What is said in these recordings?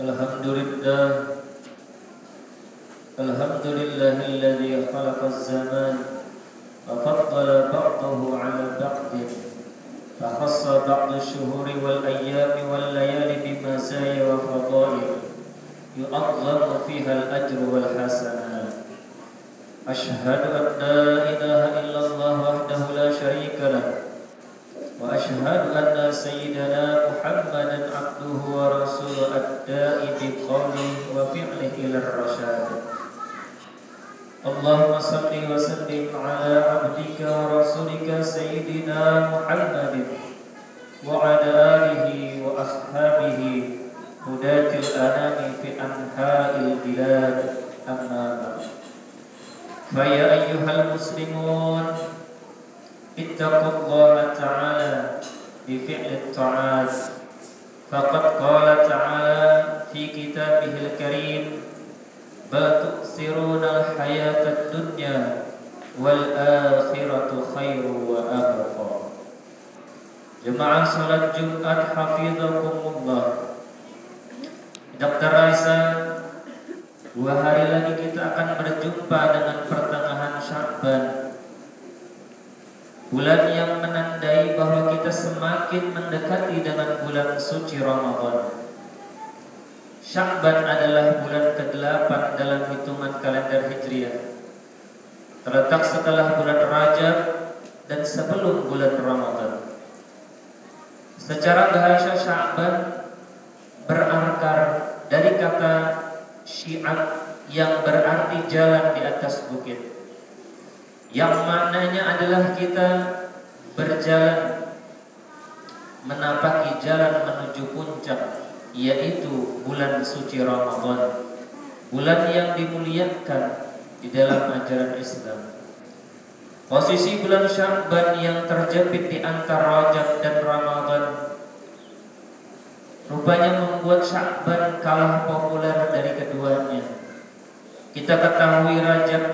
الحمد لله الحمد لله الذي خلق الزمان وفضل بعضه على بعض. فخص بعض الشهور والأيام والليالي بمزايا وفضائل يعظم فيها الأجر والحسنات. أشهد أن لا وأشهد أن سيدنا محمدا عبده ورسوله الداعي بقوله وفعله إلى الرشاد اللهم صل وسلم على عبدك ورسولك سيدنا محمد وعلى آله وأصحابه هداة الأنام في أنحاء البلاد أما بعد فيا أيها المسلمون اتقوا الله تعالى بفعل الطاعات فقد قال تعالى في كتابه الكريم بل تؤثرون الحياة الدنيا والآخرة خير وأبقى جماعة صلاة Jumat حفظكم Dokter Raisa Dua hari lagi kita akan berjumpa dengan pertengahan Sya'ban Bulan yang menandai bahwa kita semakin mendekati dengan bulan suci Ramadan. Syakban adalah bulan ke-8 dalam hitungan kalender Hijriah. Terletak setelah bulan Rajab dan sebelum bulan Ramadan. Secara bahasa Syakban berakar dari kata syiat yang berarti jalan di atas bukit yang maknanya adalah kita berjalan menapaki jalan menuju puncak yaitu bulan suci Ramadan. Bulan yang dimuliakan di dalam ajaran Islam. Posisi bulan Sya'ban yang terjepit di antara Rajab dan Ramadan rupanya membuat Sya'ban kalah populer dari keduanya. Kita ketahui Rajab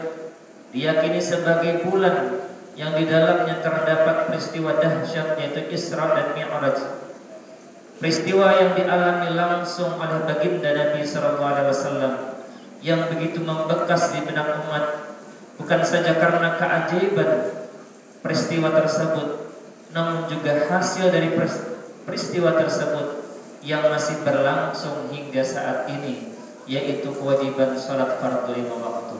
diyakini sebagai bulan yang di dalamnya terdapat peristiwa dahsyat yaitu Isra dan Mi'raj. Peristiwa yang dialami langsung oleh baginda Nabi sallallahu alaihi wasallam yang begitu membekas di benak umat bukan saja karena keajaiban peristiwa tersebut namun juga hasil dari peristiwa tersebut yang masih berlangsung hingga saat ini yaitu kewajiban salat fardu lima waktu.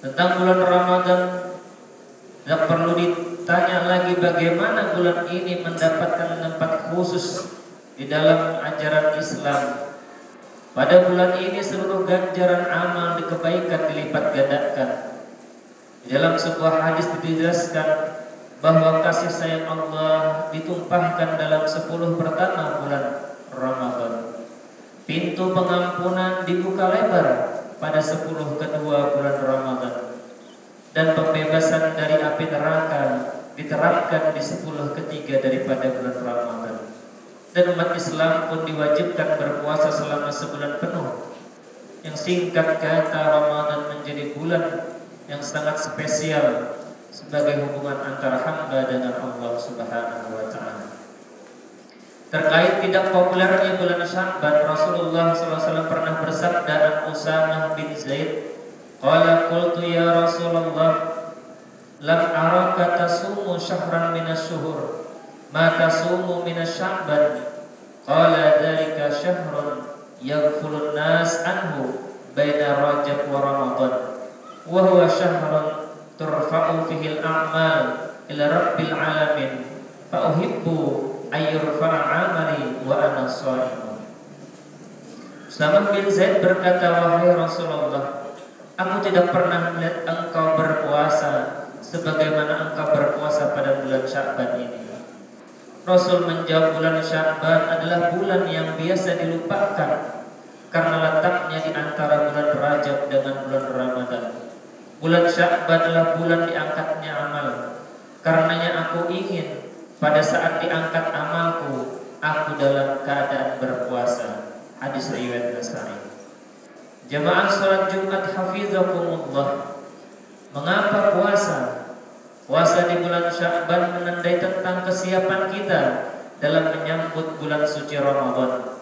Tentang bulan Ramadan Tidak perlu ditanya lagi bagaimana bulan ini mendapatkan tempat khusus Di dalam ajaran Islam. Pada bulan ini seluruh ganjaran amal di kebaikan dilipat gandakan. Di dalam sebuah hadis dijelaskan bahwa kasih sayang Allah ditumpahkan dalam sepuluh pertama bulan Ramadan. Pintu pengampunan dibuka lebar pada sepuluh kedua bulan Ramadan dan pembebasan dari api neraka diterapkan di sepuluh ketiga daripada bulan Ramadan dan umat Islam pun diwajibkan berpuasa selama sebulan penuh yang singkat kata Ramadan menjadi bulan yang sangat spesial sebagai hubungan antara hamba dengan Allah Subhanahu wa taala. Terkait tidak populernya bulan Sya'ban, Rasulullah SAW pernah bersabda an Usamah bin Zaid, "Qala qultu ya Rasulullah, lam araka tasumu syahran minas syuhur, ma tasumu minas Sya'ban." Qala dzalika syahrun yaghfulun nas anhu baina Rajab wa Ramadan, wa huwa syahrun turfa'u fihi al-a'mal ila rabbil alamin, fa uhibbu ayyurfa'a amali wa ana shaimun. Selamat bin Zaid berkata, wahai Rasulullah, aku tidak pernah melihat engkau berpuasa sebagaimana engkau berpuasa pada bulan Sya'ban ini. Rasul menjawab bulan Sya'ban adalah bulan yang biasa dilupakan karena letaknya di antara bulan Rajab dengan bulan Ramadan. Bulan Sya'ban adalah bulan diangkatnya amal. Karenanya aku ingin pada saat diangkat amalku, aku dalam keadaan berpuasa. Hadis riwayat Nasai. Jemaah salat Jumat hafizakumullah. Mengapa puasa? Puasa di bulan Sya'ban menandai tentang kesiapan kita dalam menyambut bulan suci Ramadan.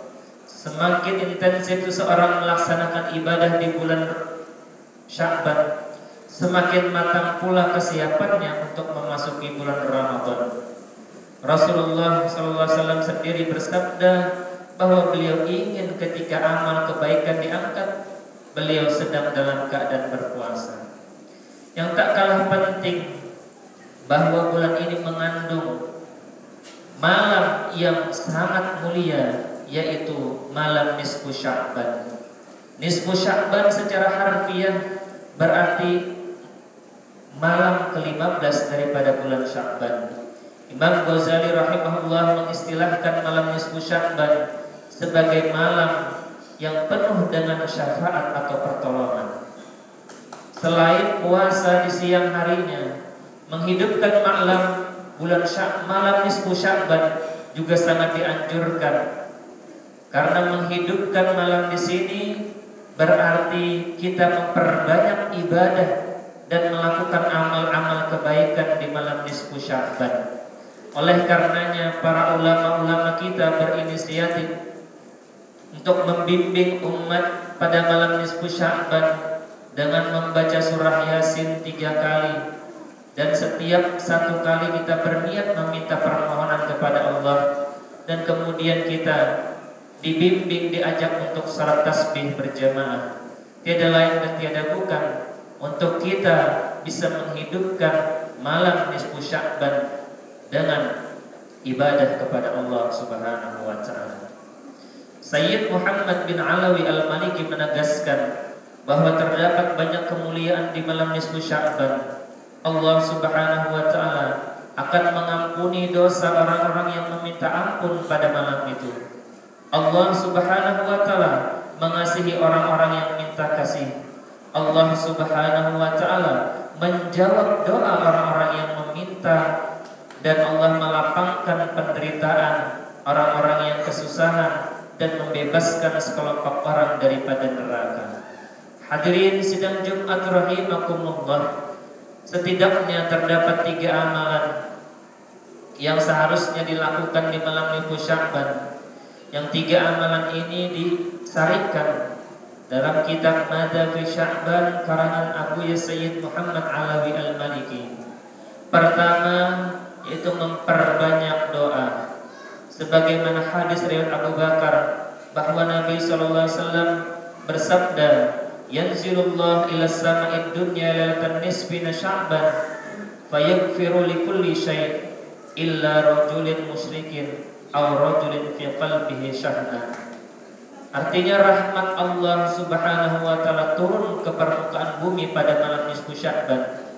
Semakin intensif seseorang melaksanakan ibadah di bulan Sya'ban, semakin matang pula kesiapannya untuk memasuki bulan Ramadan. Rasulullah SAW sendiri bersabda bahwa beliau ingin ketika amal kebaikan diangkat, beliau sedang dalam keadaan berpuasa. Yang tak kalah penting bahwa bulan ini mengandung malam yang sangat mulia yaitu malam nisfu Sya'ban. Nisfu Sya'ban secara harfiah berarti malam ke-15 daripada bulan Sya'ban. Imam Ghazali rahimahullah mengistilahkan malam nisfu Sya'ban sebagai malam yang penuh dengan syafaat atau pertolongan. Selain puasa di siang harinya, menghidupkan malam bulan Syak malam nisfu Sya'ban juga sangat dianjurkan karena menghidupkan malam di sini berarti kita memperbanyak ibadah dan melakukan amal-amal kebaikan di malam nisfu Sya'ban. Oleh karenanya para ulama-ulama kita berinisiatif untuk membimbing umat pada malam nisfu Sya'ban dengan membaca surah Yasin tiga kali. Dan setiap satu kali kita berniat meminta permohonan kepada Allah. Dan kemudian kita dibimbing diajak untuk salat tasbih berjamaah. Tiada lain dan tiada bukan untuk kita bisa menghidupkan malam nisfu Sya'ban dengan ibadah kepada Allah Subhanahu wa taala. Sayyid Muhammad bin Alawi Al-Maliki menegaskan bahwa terdapat banyak kemuliaan di malam nisfu Sya'ban. Allah Subhanahu wa taala akan mengampuni dosa orang-orang yang meminta ampun pada malam itu. Allah Subhanahu wa taala mengasihi orang-orang yang minta kasih. Allah Subhanahu wa taala menjawab doa orang-orang yang meminta dan Allah melapangkan penderitaan orang-orang yang kesusahan dan membebaskan sekelompok orang daripada neraka. Hadirin sidang Jumat rahimakumullah. Setidaknya terdapat tiga amalan yang seharusnya dilakukan di malam Minggu Sya'ban yang tiga amalan ini disarikan dalam kitab Mada fi Sya'ban karangan Abu Sayyid Muhammad Alawi Al-Maliki. Pertama yaitu memperbanyak doa. Sebagaimana hadis riwayat Abu Bakar bahwa Nabi sallallahu alaihi wasallam bersabda, "Yanzilullah ila sama'id dunya lailatan nisfi Sya'ban fayaghfiru likulli syai' illa rajulin musyrikin." rajulin fi qalbihi syahna. Artinya rahmat Allah Subhanahu wa taala turun ke permukaan bumi pada malam nisfu Sya'ban.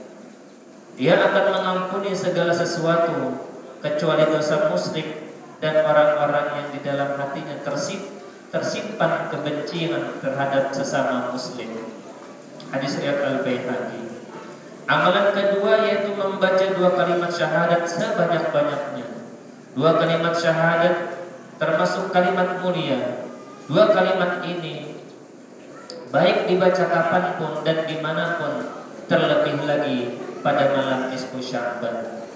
Dia akan mengampuni segala sesuatu kecuali dosa musyrik dan orang-orang yang di dalam hatinya tersimpan kebencian terhadap sesama muslim. Hadis riwayat Al-Baihaqi. Amalan kedua yaitu membaca dua kalimat syahadat sebanyak-banyaknya. Dua kalimat syahadat termasuk kalimat mulia. Dua kalimat ini baik dibaca kapan pun dan di mana pun terlebih lagi pada malam nisfu Sya'ban.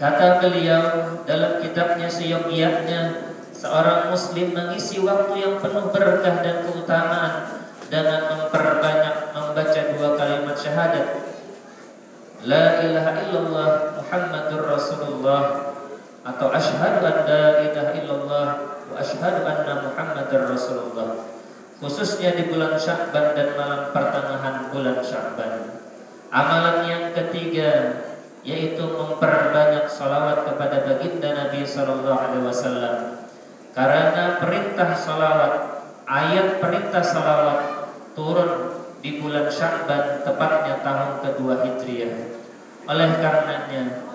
Kata beliau dalam kitabnya seyogianya seorang muslim mengisi waktu yang penuh berkah dan keutamaan dengan memperbanyak membaca dua kalimat syahadat. La ilaha illallah Muhammadur Rasulullah atau asyhadu an la ilaha illallah wa asyhadu anna muhammadar rasulullah khususnya di bulan Sya'ban dan malam pertengahan bulan Sya'ban amalan yang ketiga yaitu memperbanyak salawat kepada baginda Nabi sallallahu alaihi wasallam. Karena perintah salawat ayat perintah salawat turun di bulan Sya'ban tepatnya tahun kedua Hijriah. Oleh karenanya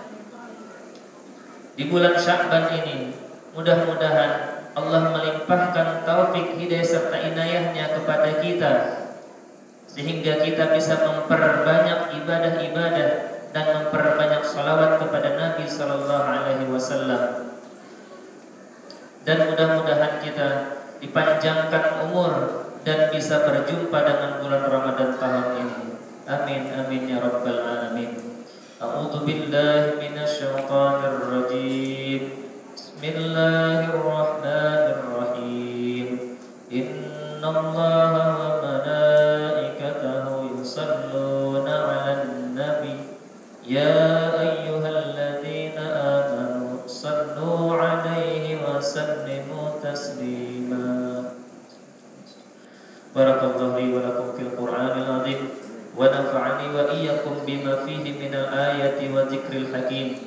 di bulan Sya'ban ini mudah-mudahan Allah melimpahkan taufik hidayah serta inayahnya kepada kita sehingga kita bisa memperbanyak ibadah-ibadah dan kepada Nabi Sallallahu Alaihi Wasallam. Dan mudah-mudahan kita dipanjangkan umur dan bisa berjumpa dengan bulan Ramadan tahun ini. Amin amin ya rabbal alamin. A'udzu billahi minasyaitonir rajim. Bismillahirrahmanirrahim. Innallaha ونفعني وإياكم بما فيه من الآية وذكر الحكيم.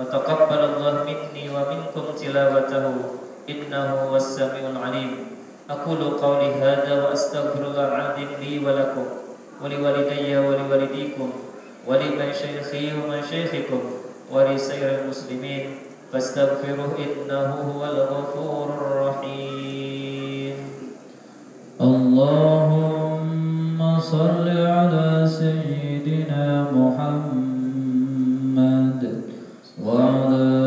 وتقبل الله مني ومنكم تلاوته إنه هو السميع العليم. أقول قولي هذا وأستغفر الله العظيم لي ولكم ولوالدي ولوالديكم ولمشايخي ومشايخكم ولسائر المسلمين. فاستغفروه إنه هو الغفور الرحيم. اللهم صل على سيدنا محمد وعلى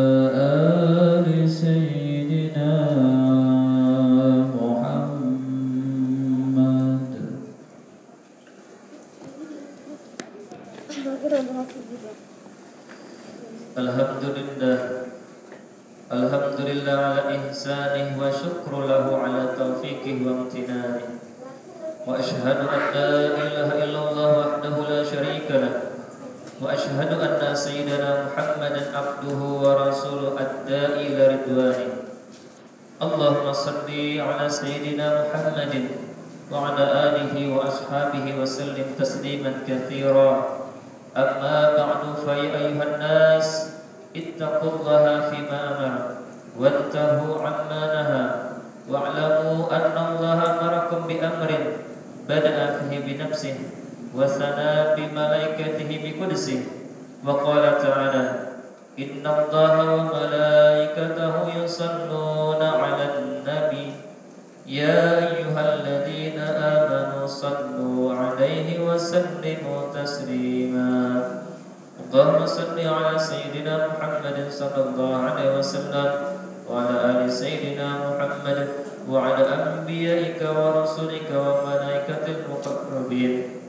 شريك له وأشهد أن سيدنا محمدا عبده ورسوله الداعي إلى رضوانه. اللهم صل على سيدنا محمد وعلى آله وأصحابه وسلم تسليما كثيرا. أما بعد فيا أيها الناس اتقوا الله فيما أمر وانتهوا عما نهى واعلموا أن الله أمركم بأمر بدأ فيه بنفسه. وثنى بملائكته بقدسه وقال تعالى إن الله وملائكته يصلون على النبي. يا أيها الذين آمنوا صلوا عليه وسلموا تسليما. اللهم صل على سيدنا محمد صلى الله عليه وسلم وعلى آل سيدنا محمد وعلى أنبيائك ورسلك وملائكة المقربين.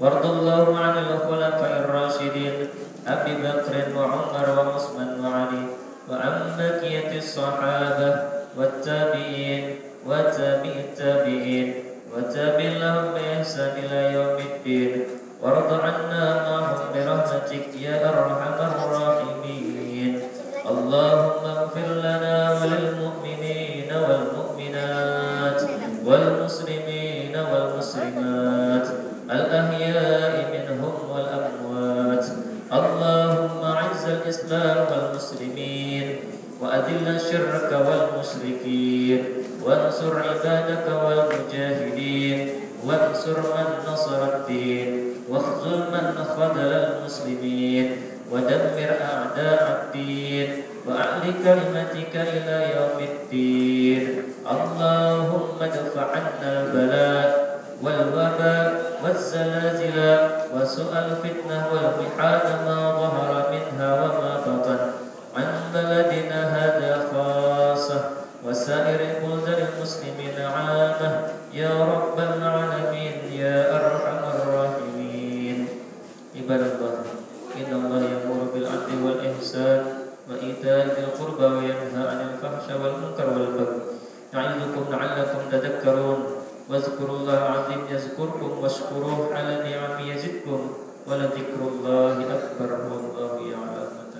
وارض اللهم عن الخلفاء الراشدين أبي بكر وعمر وعثمان وعلي وعن بقية الصحابة والتابعين وتابع التابعين وتابع لهم بإحسان إلى يوم الدين. وارض عنا معهم برحمتك يا أرحم خذل المسلمين. ودمر أعداء الدين. وأعل كلمتك إلى يوم الدين. اللهم ادفع عنا البلاء والوباء والزلازل. وسوء الفتنة والمحال ما ظهر منها وما بطن. عن بلدنا هذا خاصة. وسائر بلدان المسلمين عامة. يا رب العالمين. تذكرون واذكروا الله العظيم يذكركم واشكروه على نعم يزدكم ولذكر الله أكبر والله يعلم.